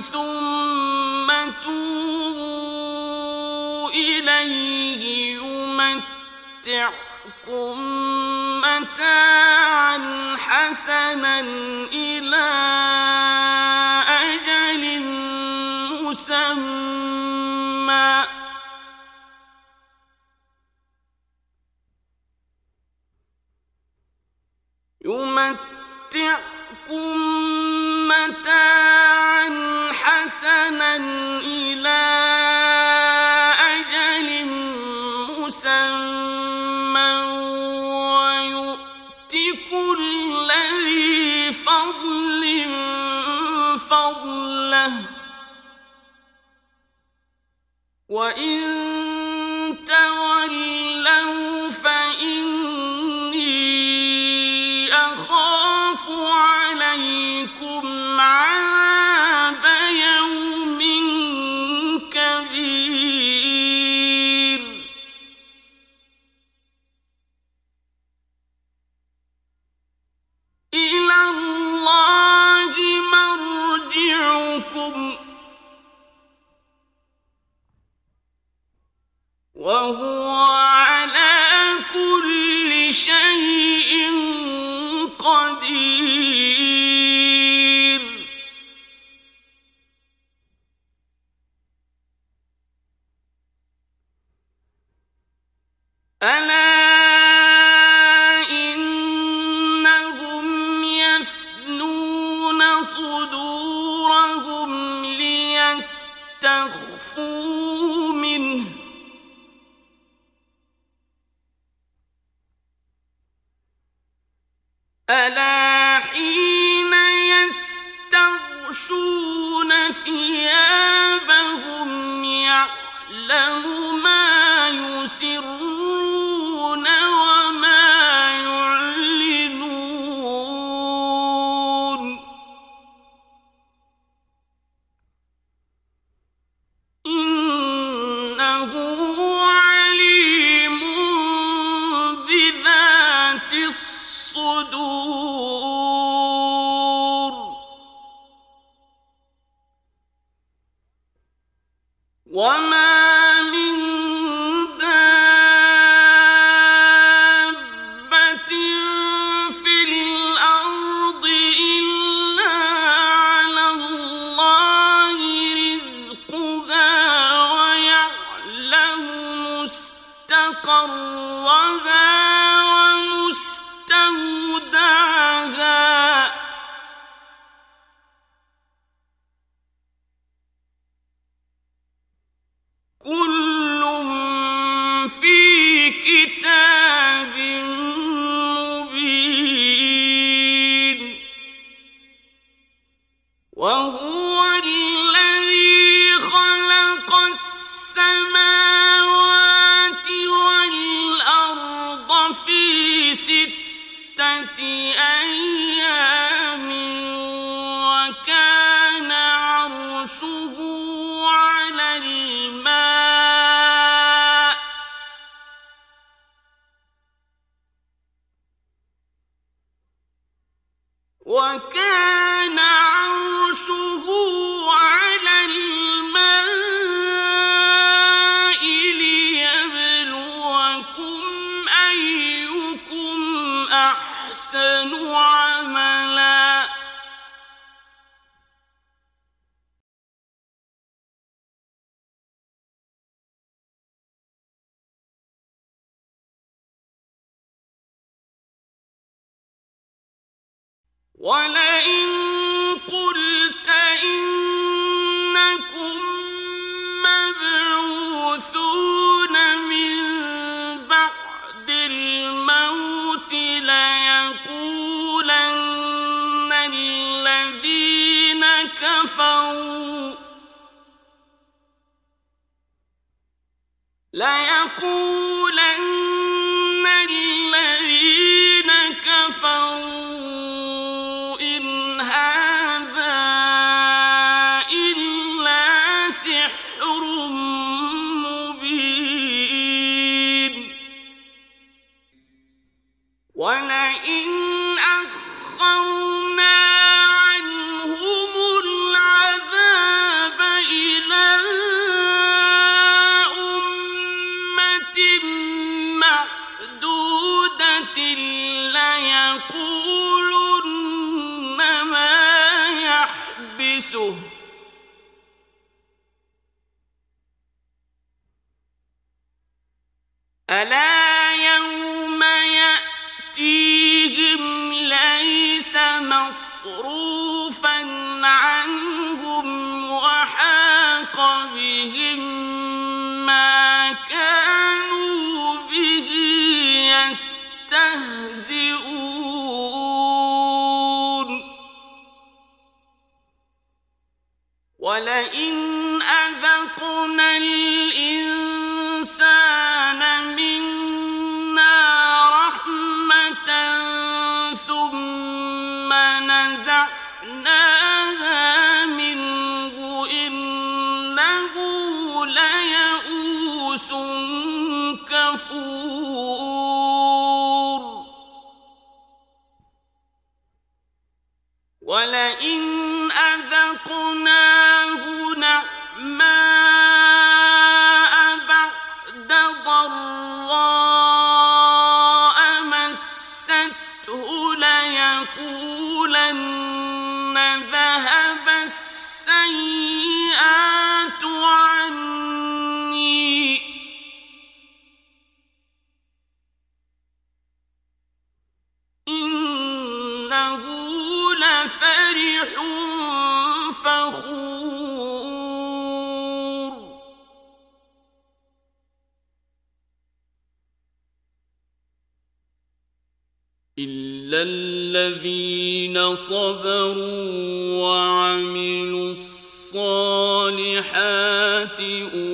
ثم توبوا إليه يمتعكم متاعا حسنا إلى 我因。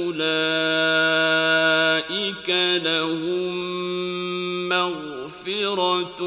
أولئك لهم مغفرة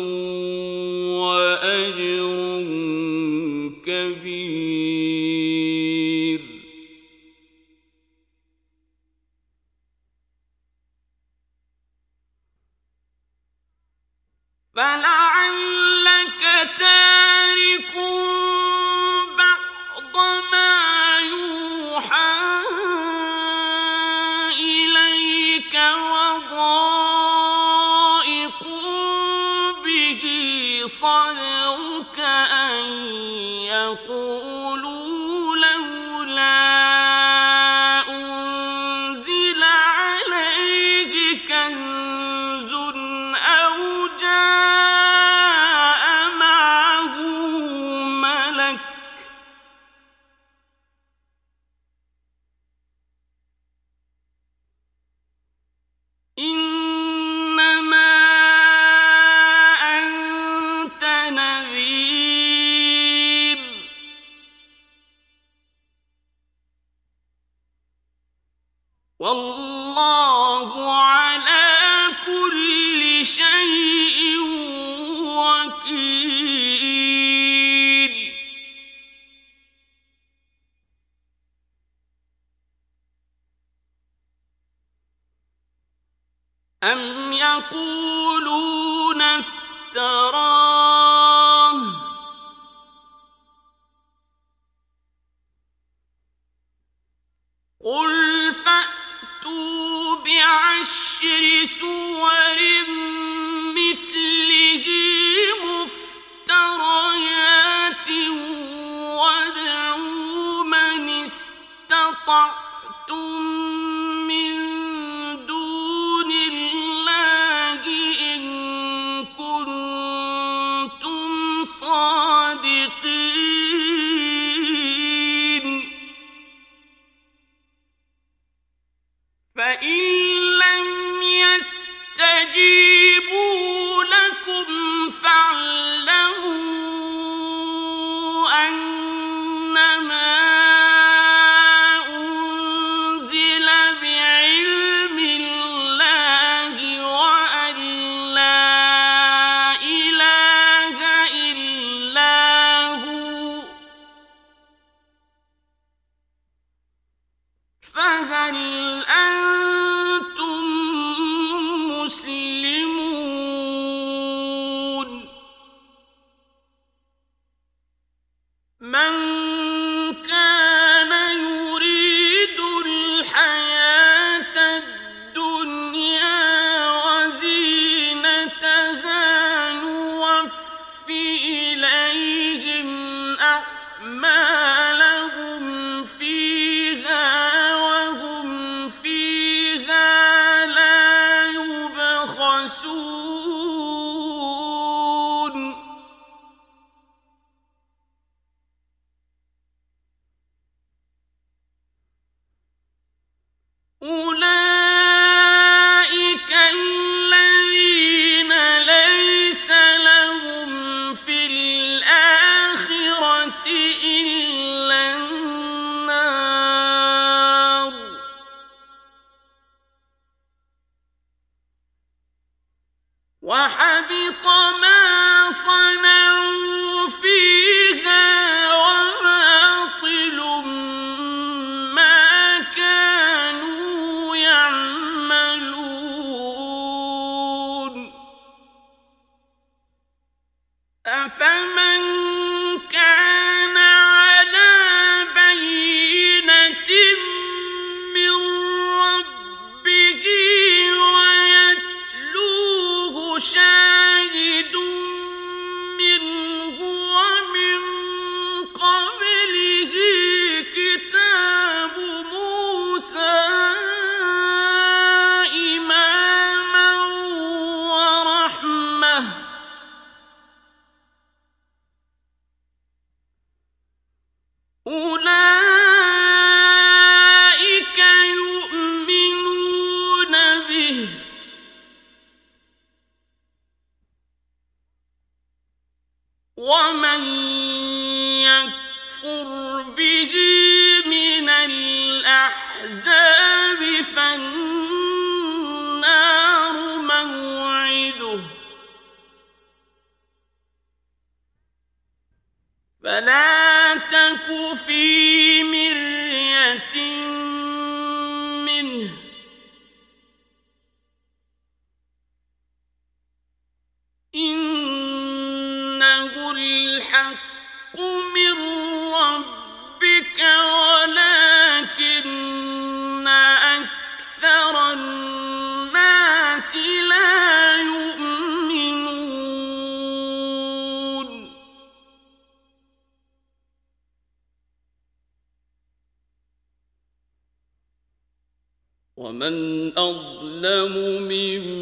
ومن أظلم ممن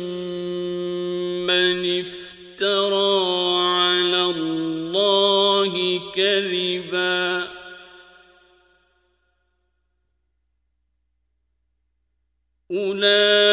افترى على الله كذبا. أولئك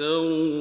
الأخسرون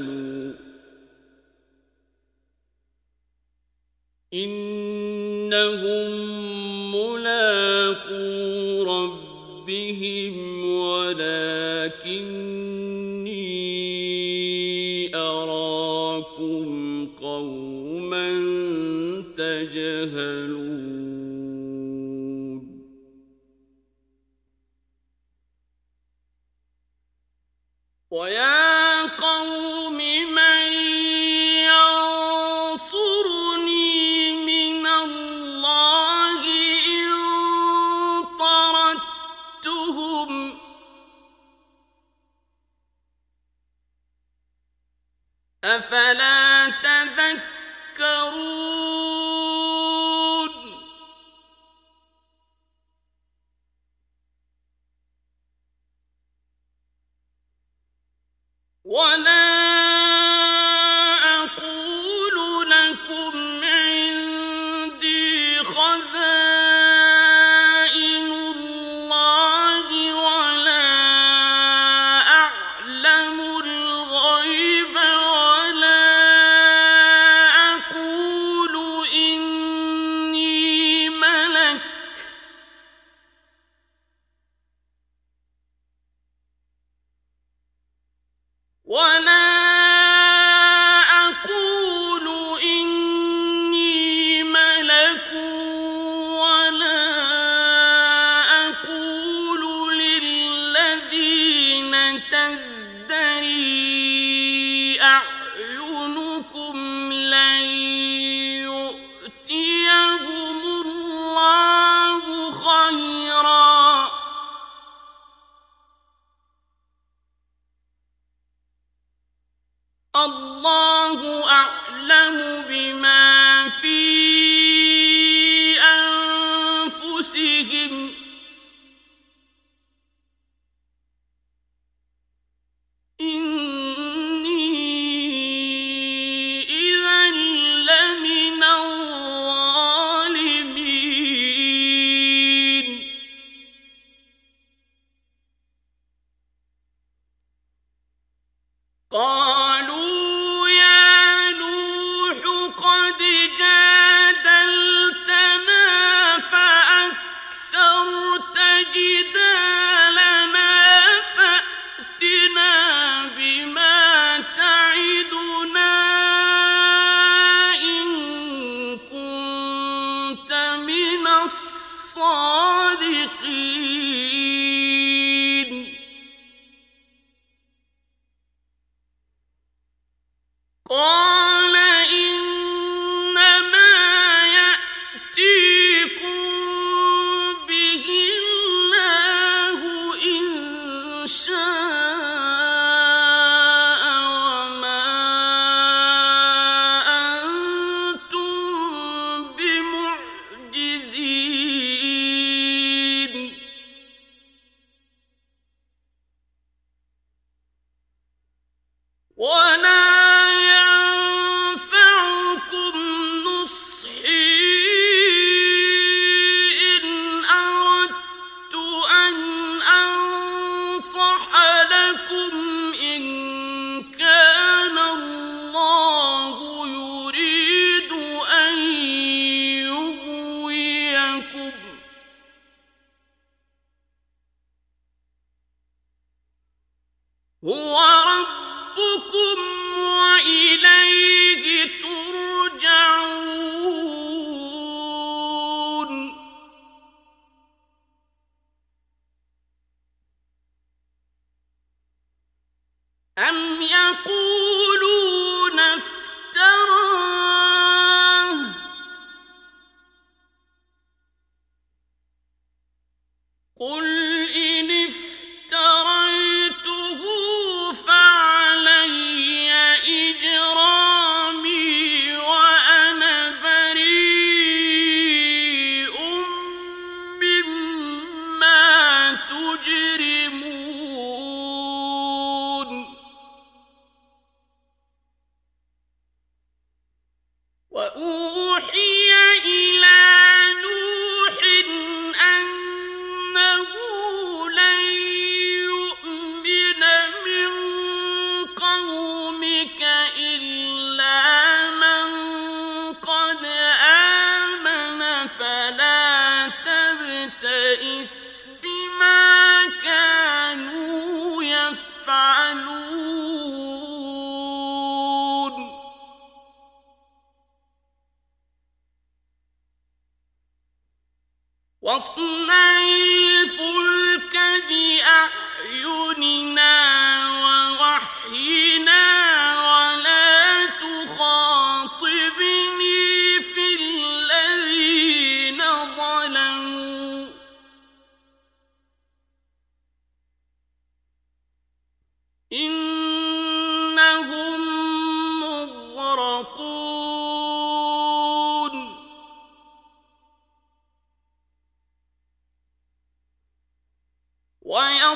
آمنوا إنهم ملاقو ربهم ولكني أراكم قوما تجهلون. الصادقين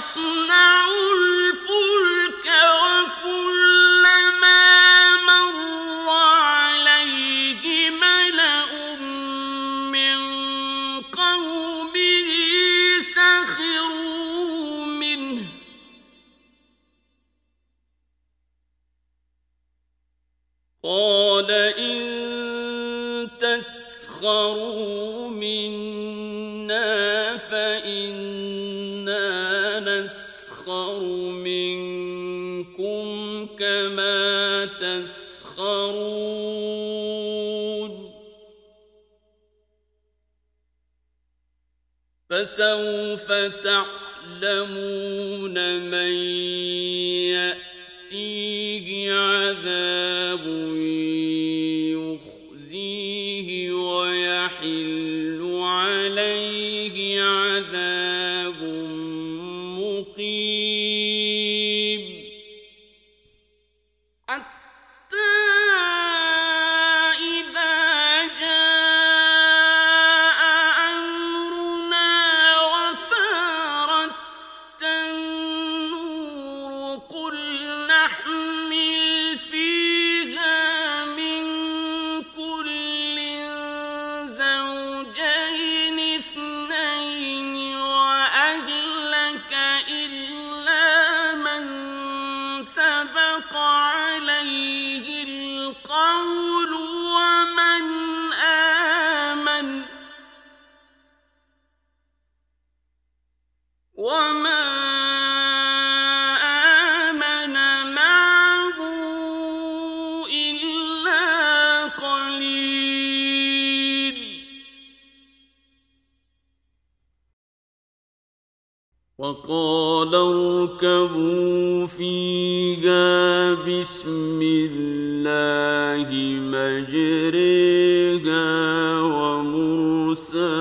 حسنا فسوف تعلمون من واركبوا فيها بسم الله مجريها ومرساها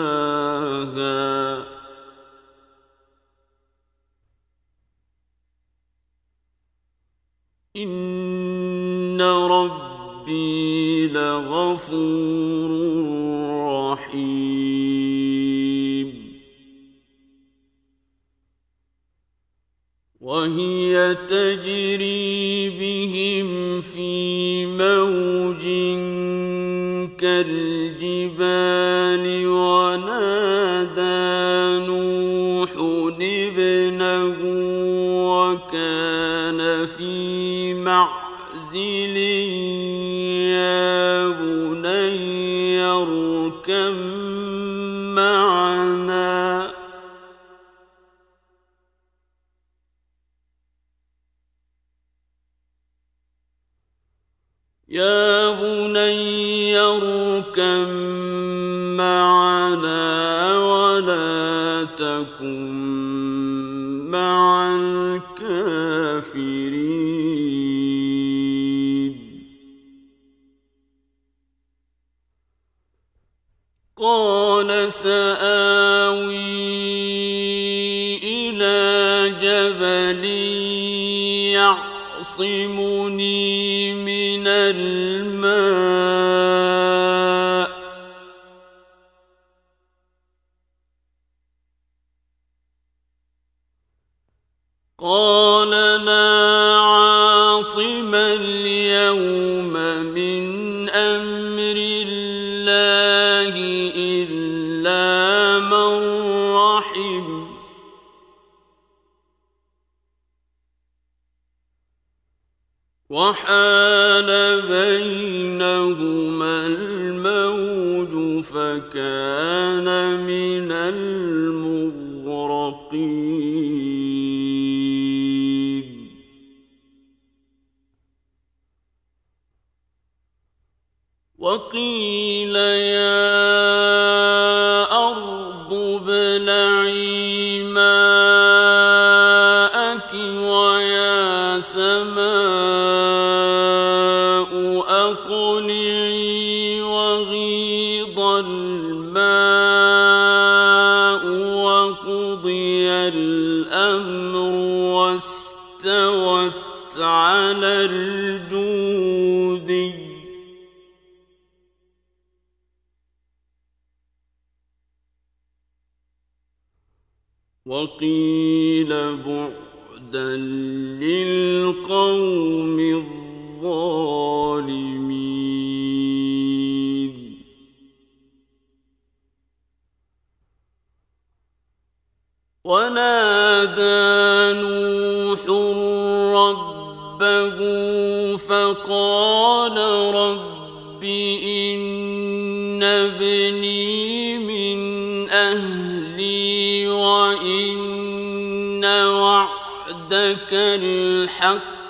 وهي تجري بهم في موج كالجبال ونادى نوح ابنه وكان في معزله يختصمون نوح ربه فقال رب إن ابني من أهلي وإن وعدك الحق.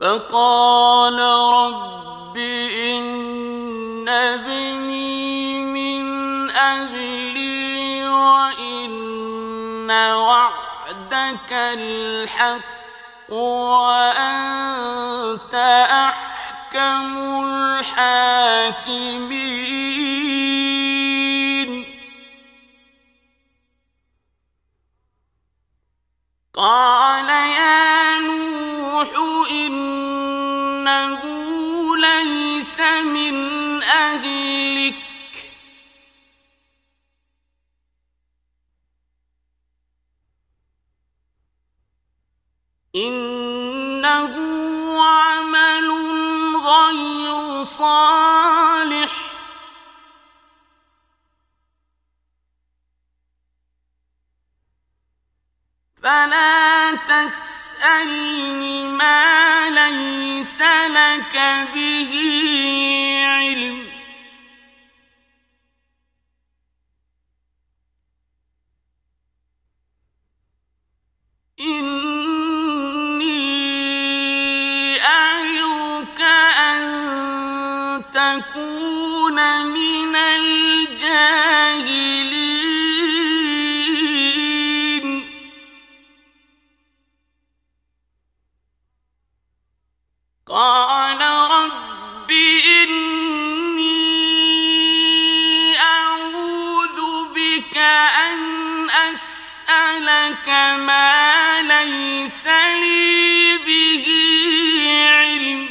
فقال رب إن من أهلي وإن وعدك الحق وأنت أحكم الحاكمين. قال يا نوح إنه ليس من أهلك إنه عمل غير صالح. فلا تسألني ما ليس لك به علم. إني أعظك أن تكون من الجاهلين. قال رب إني بك أن أسألك ما ليس لي به علم.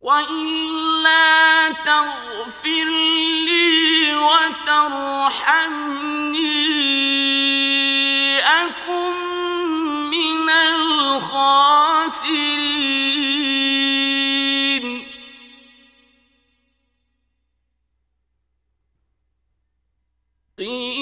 وإلا تغفر لي وترحمني أكن الخاسرين قيل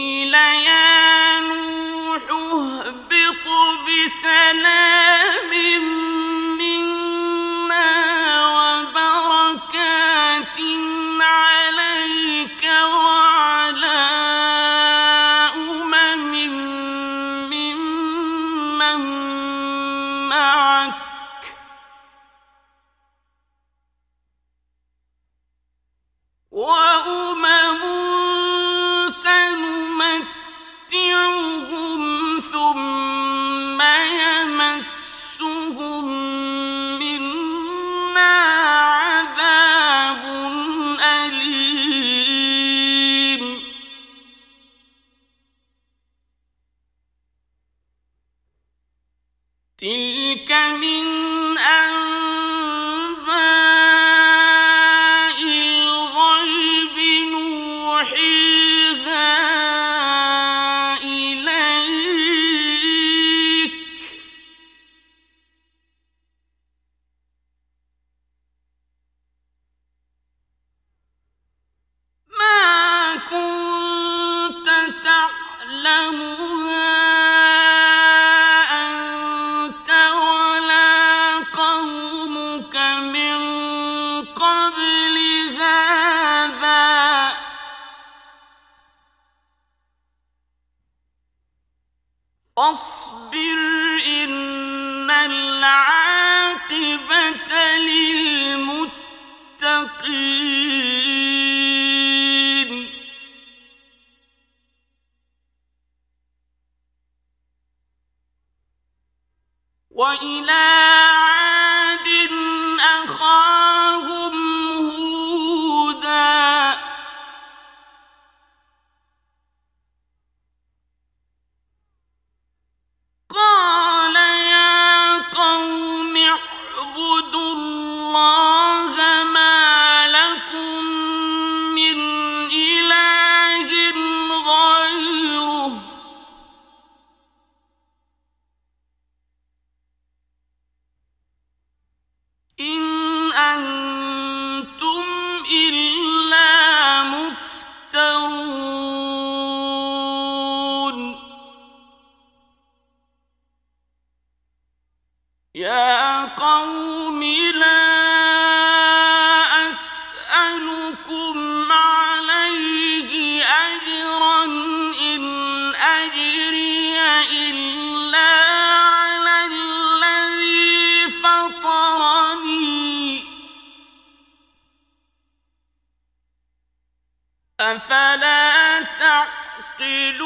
أفلا تعقلون؟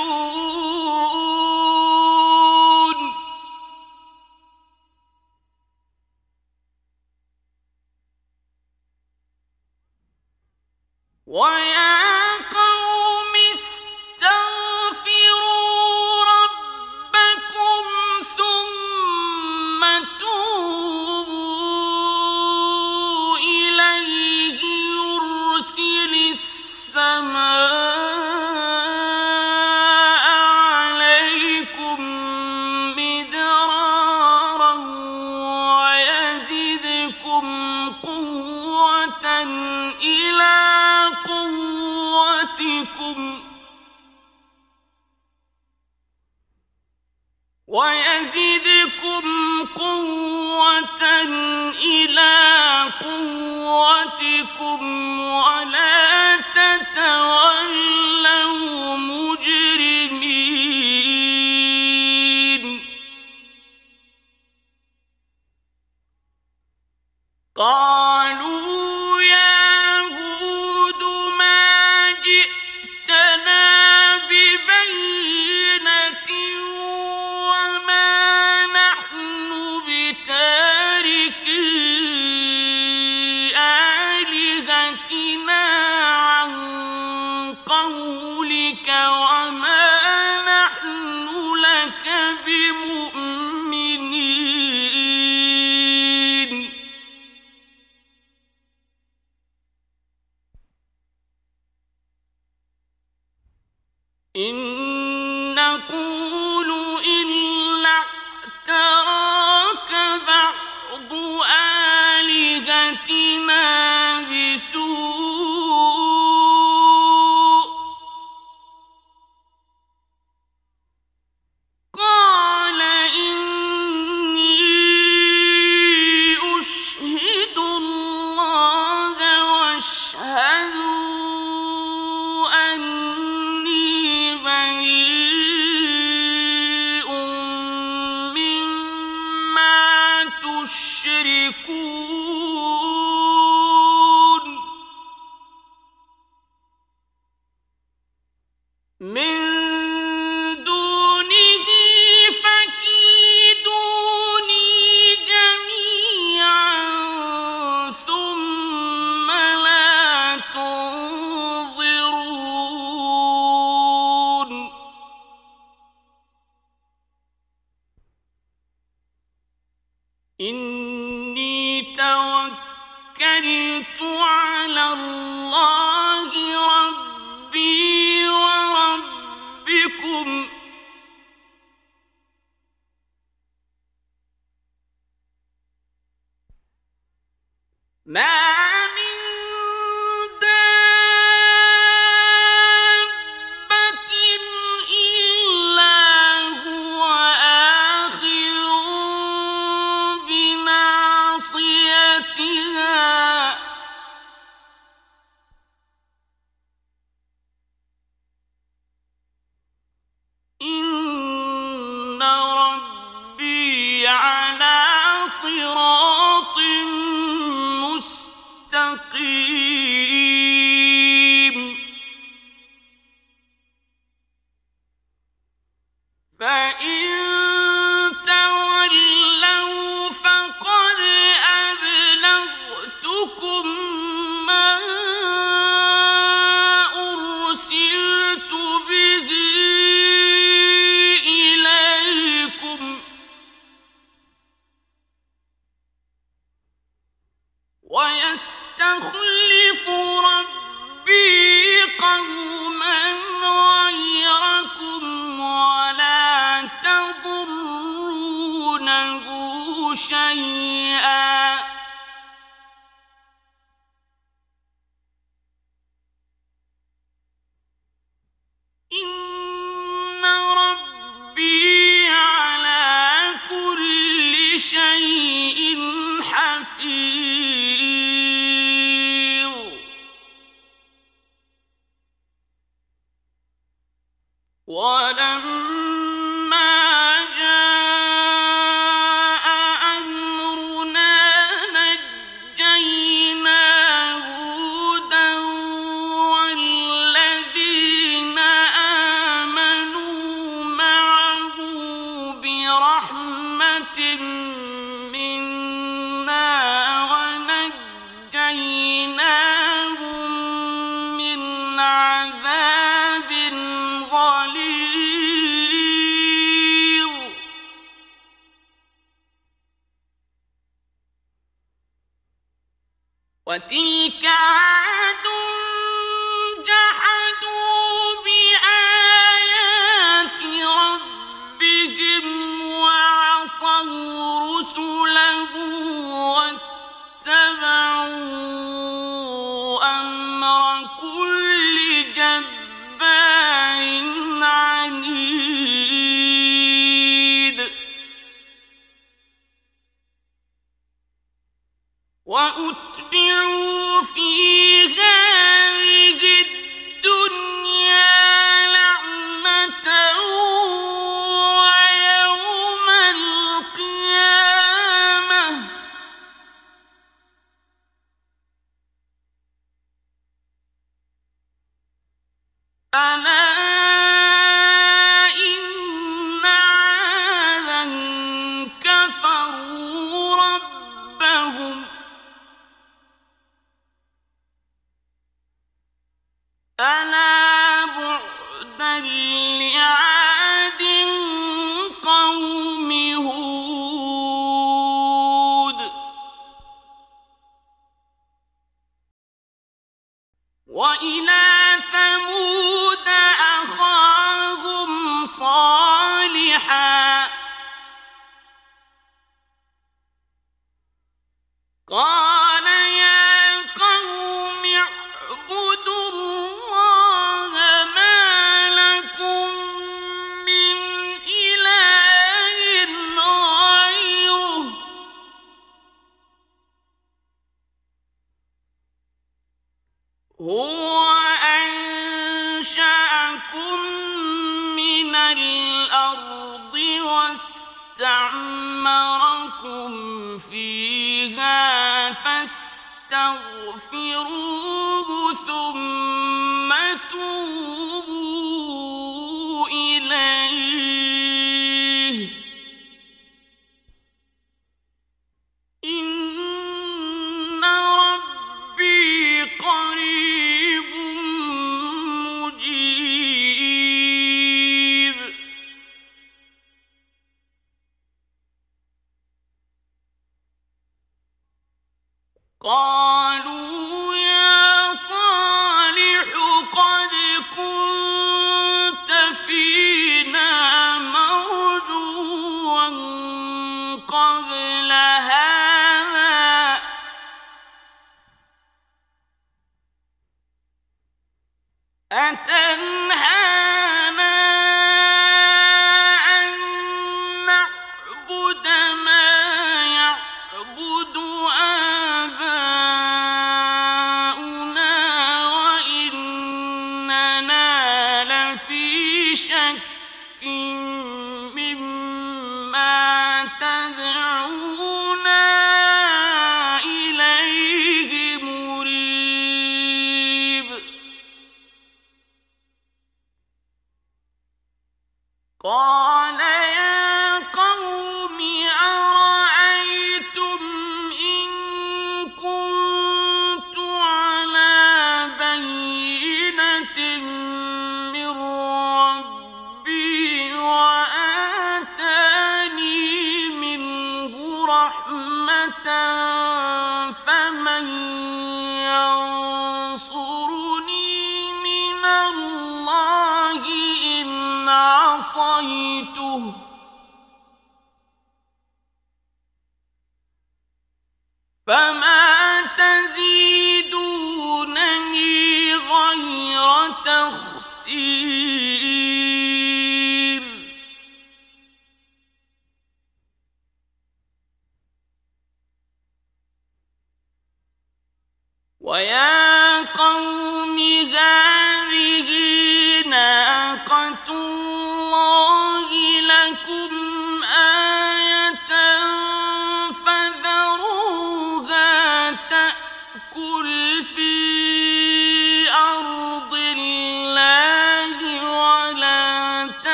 ويزدكم قوة إلى قوتكم ولا تتولوا مجرمين. قال إني توكلت على الله ربي وربكم. ما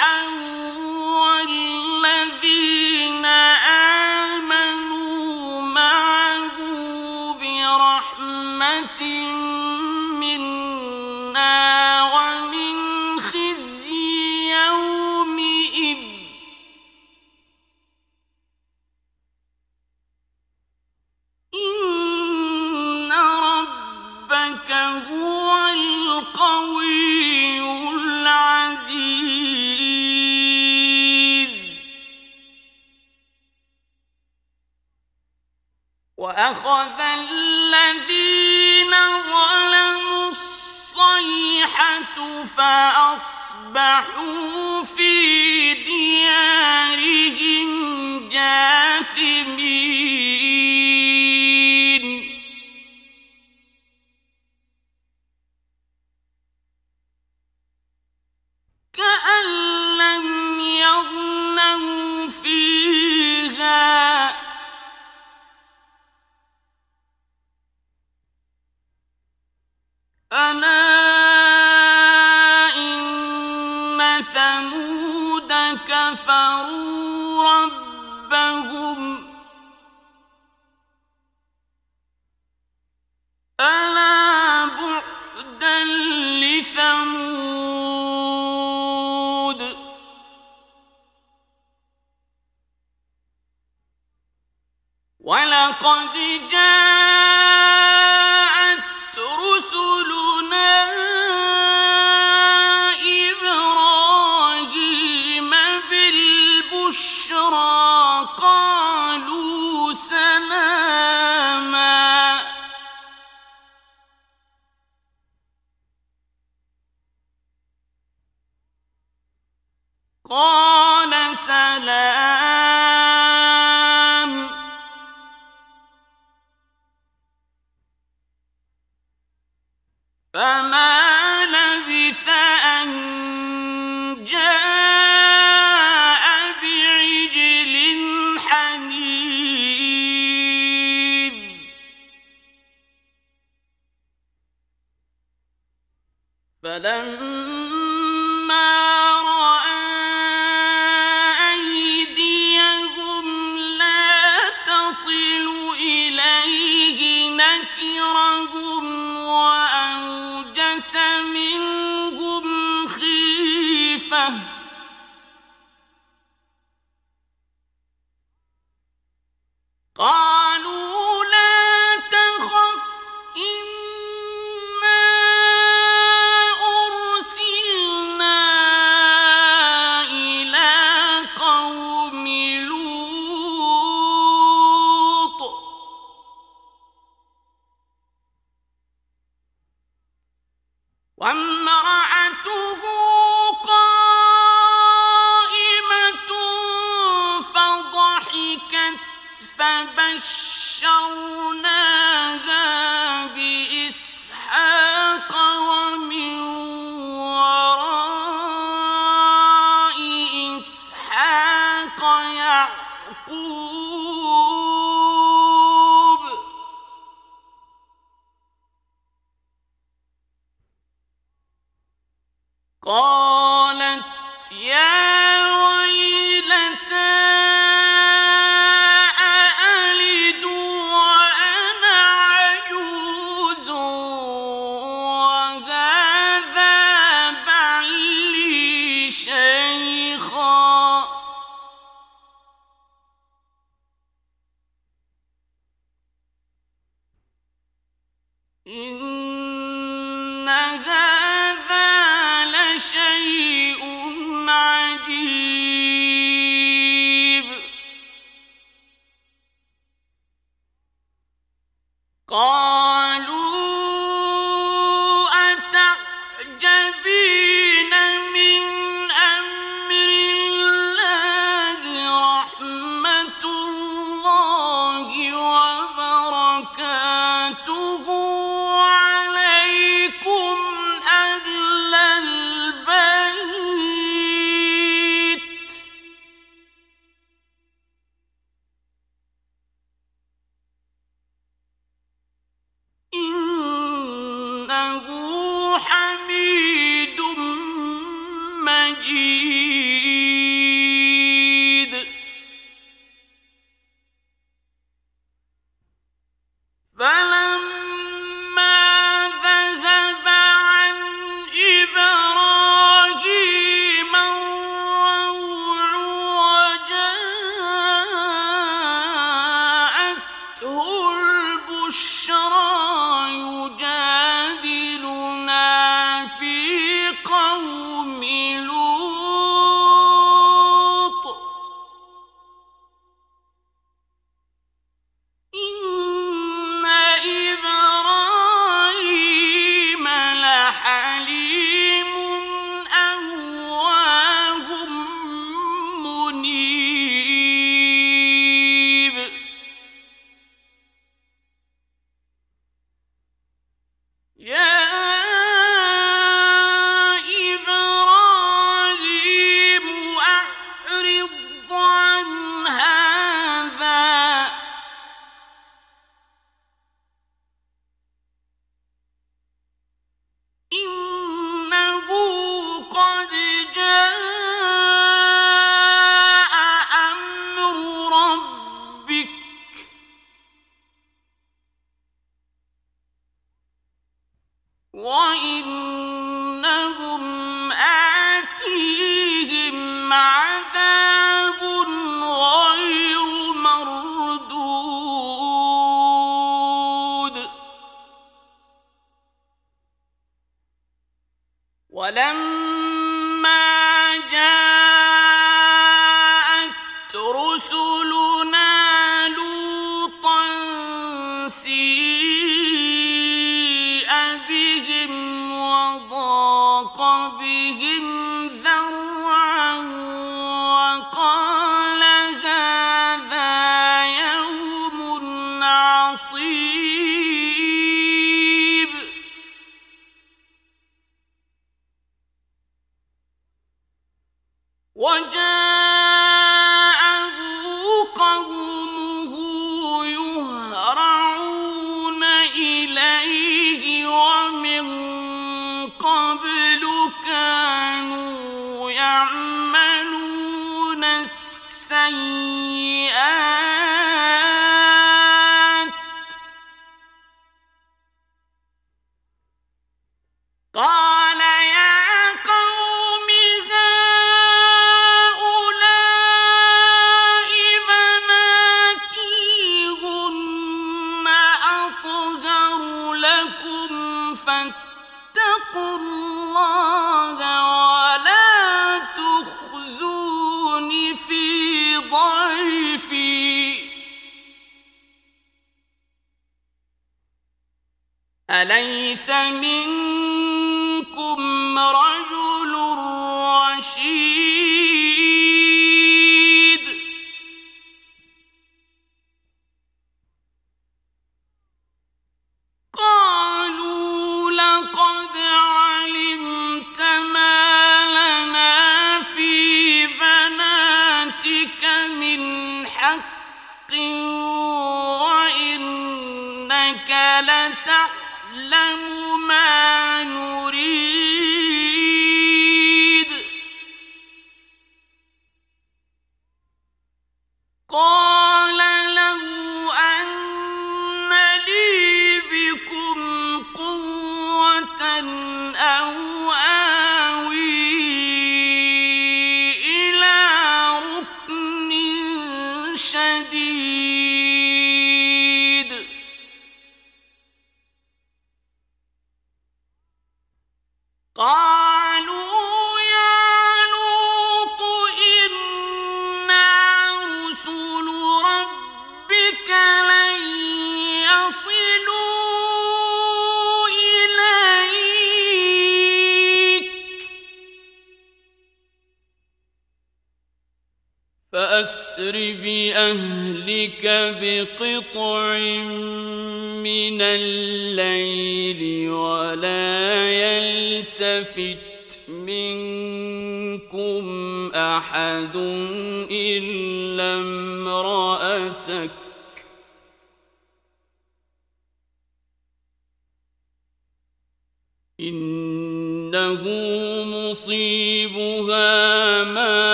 أن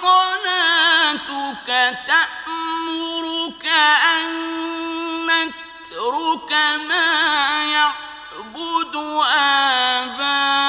صلاتك تأمرك أن نترك ما يعبد آباؤنا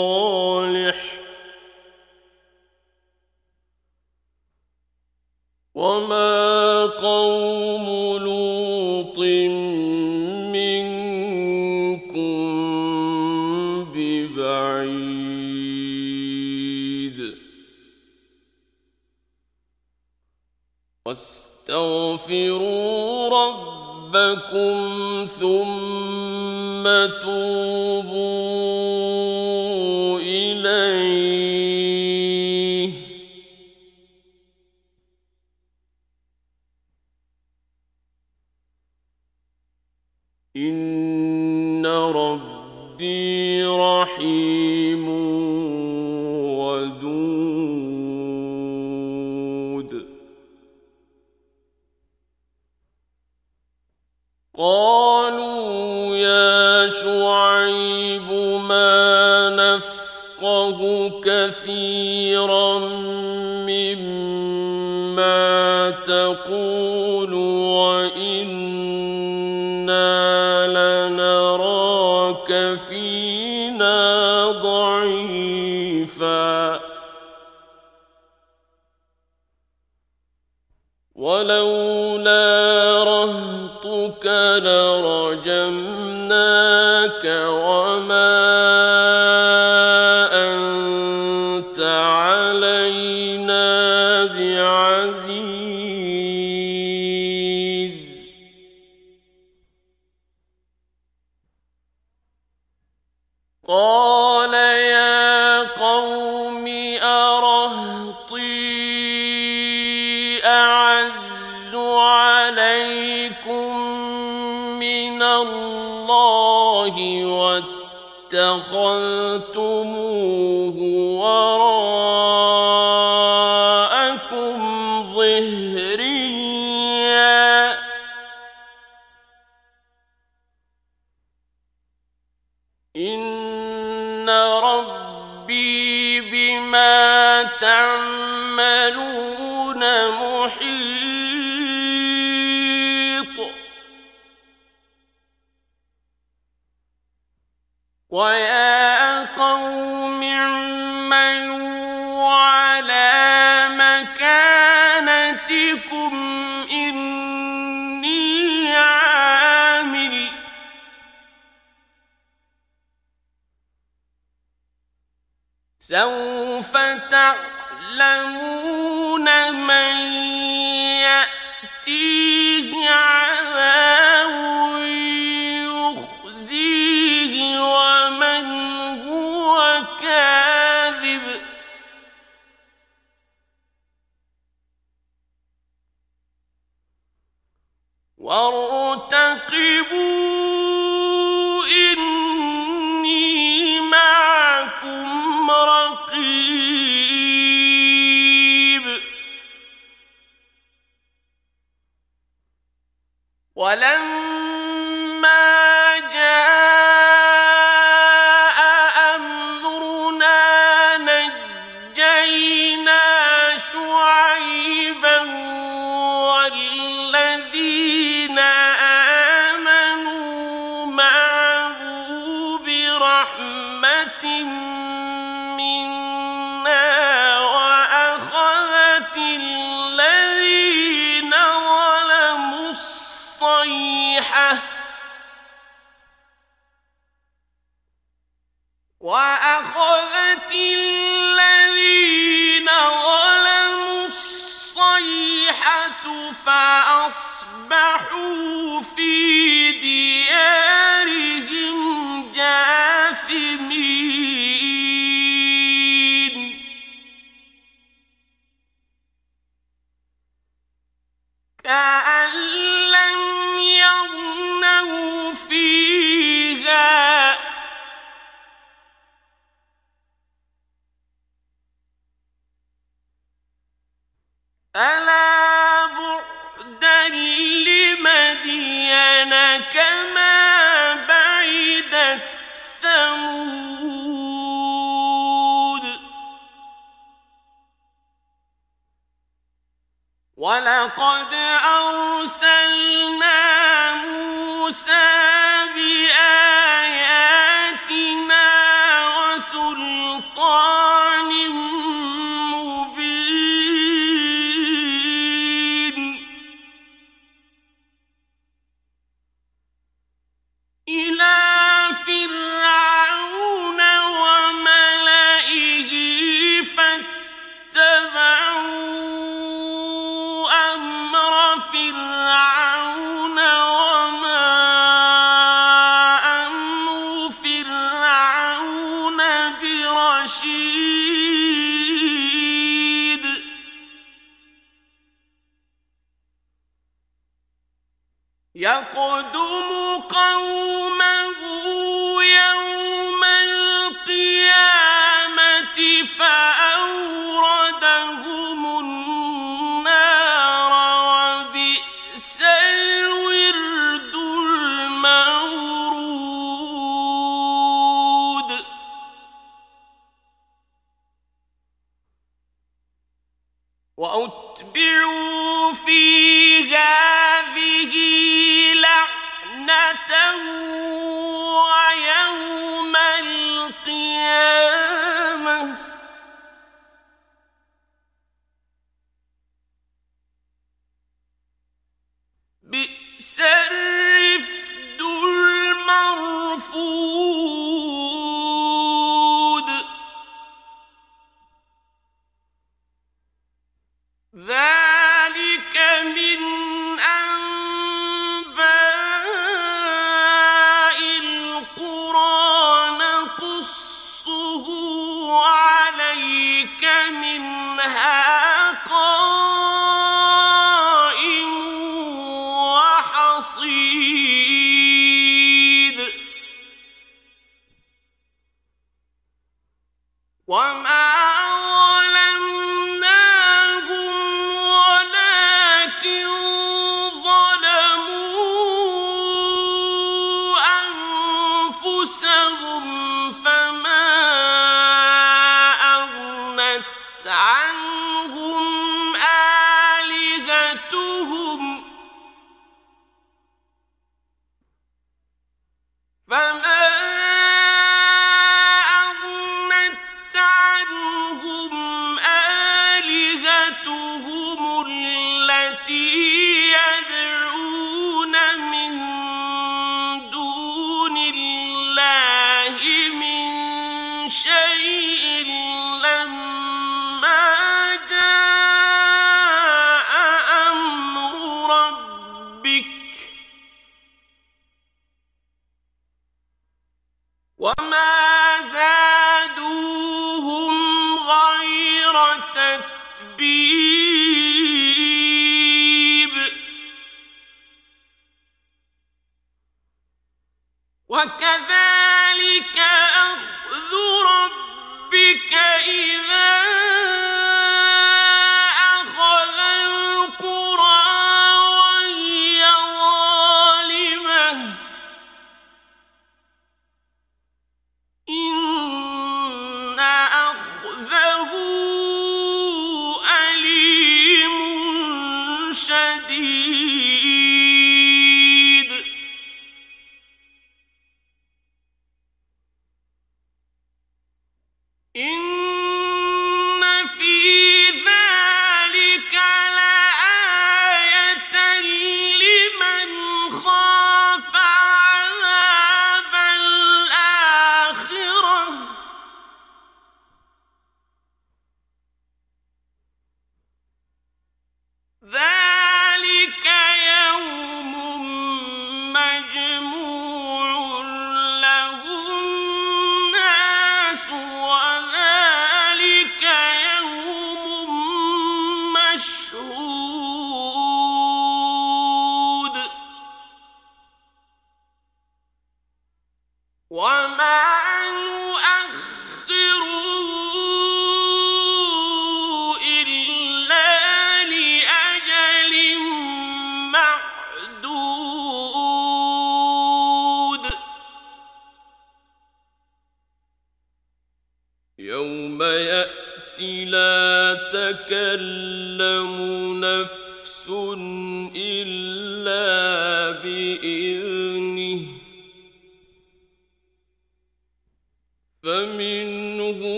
صالح. وما قوم لوط منكم ببعيد. واستغفروا ربكم ثم توبوا تقول وإنا لنراك فينا ضعيفا. ولولا رهطك لرجمناك اتخذتم تعلمون من يأتيه عذاب يخزيه ومن هو كاذب. وارتقبوا ولقد أرسلنا يقدم قومه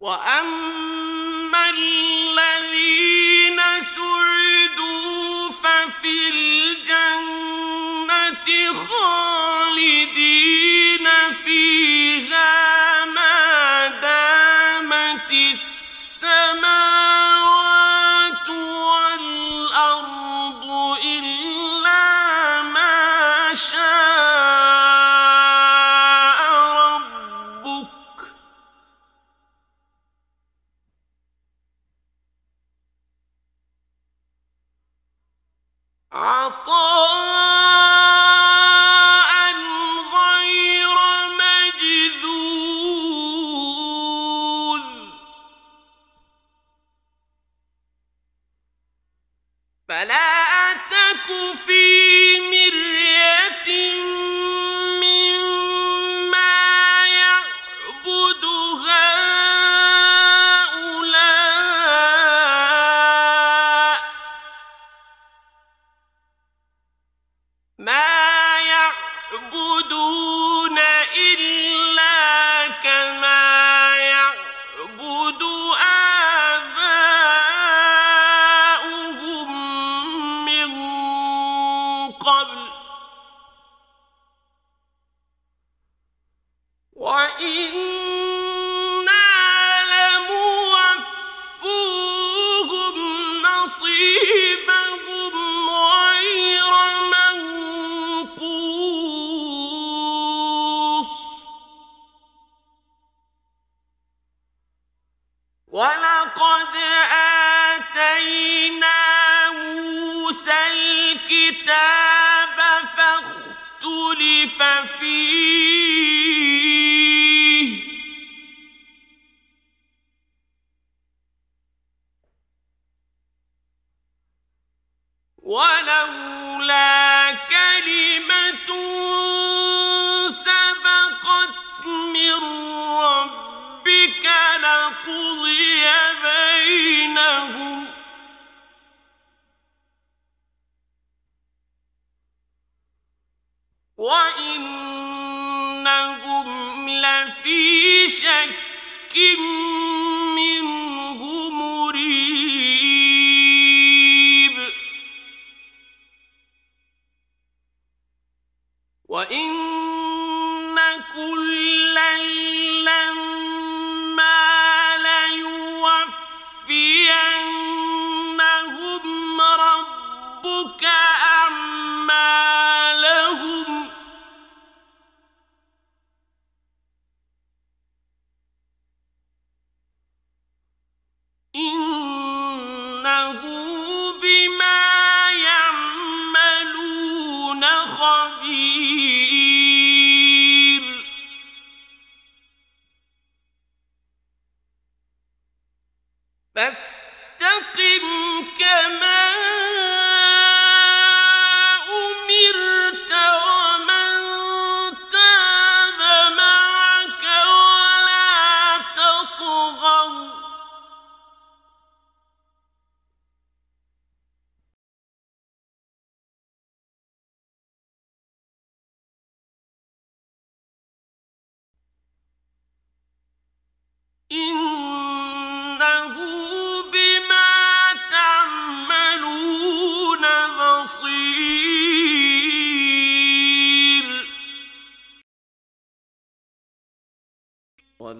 وأما الذين ففي الجنة خالدين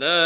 ولا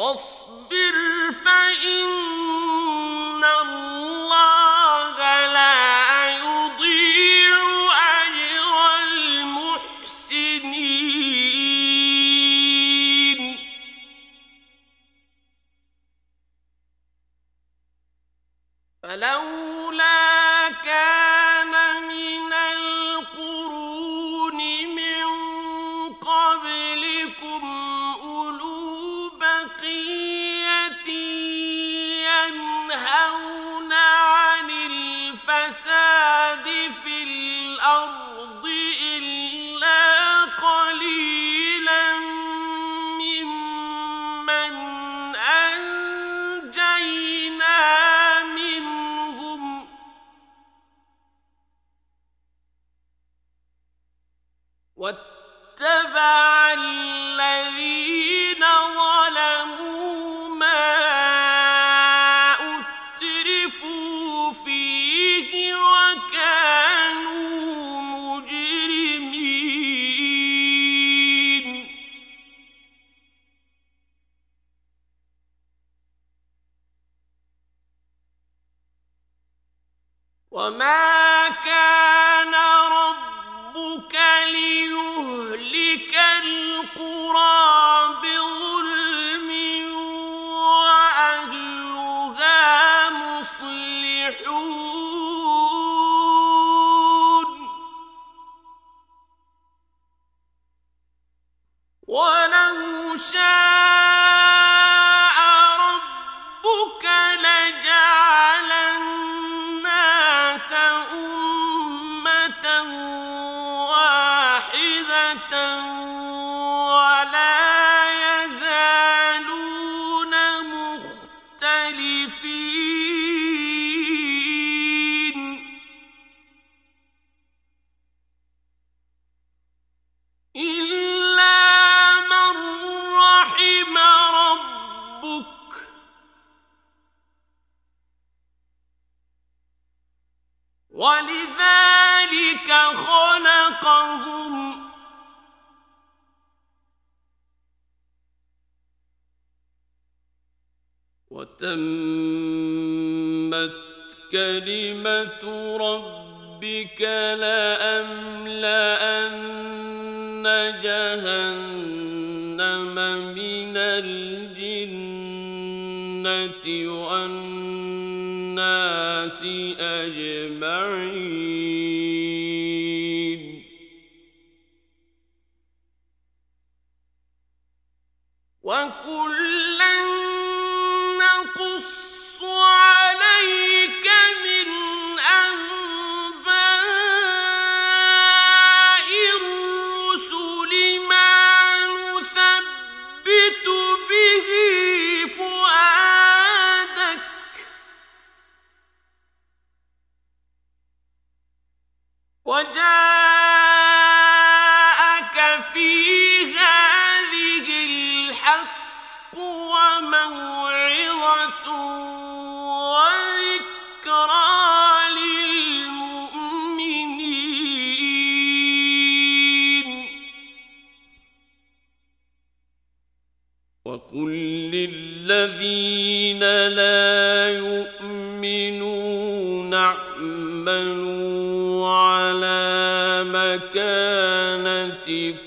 واصبر فإن الجنة والناس أجمعين. أَنفُسِكُمْ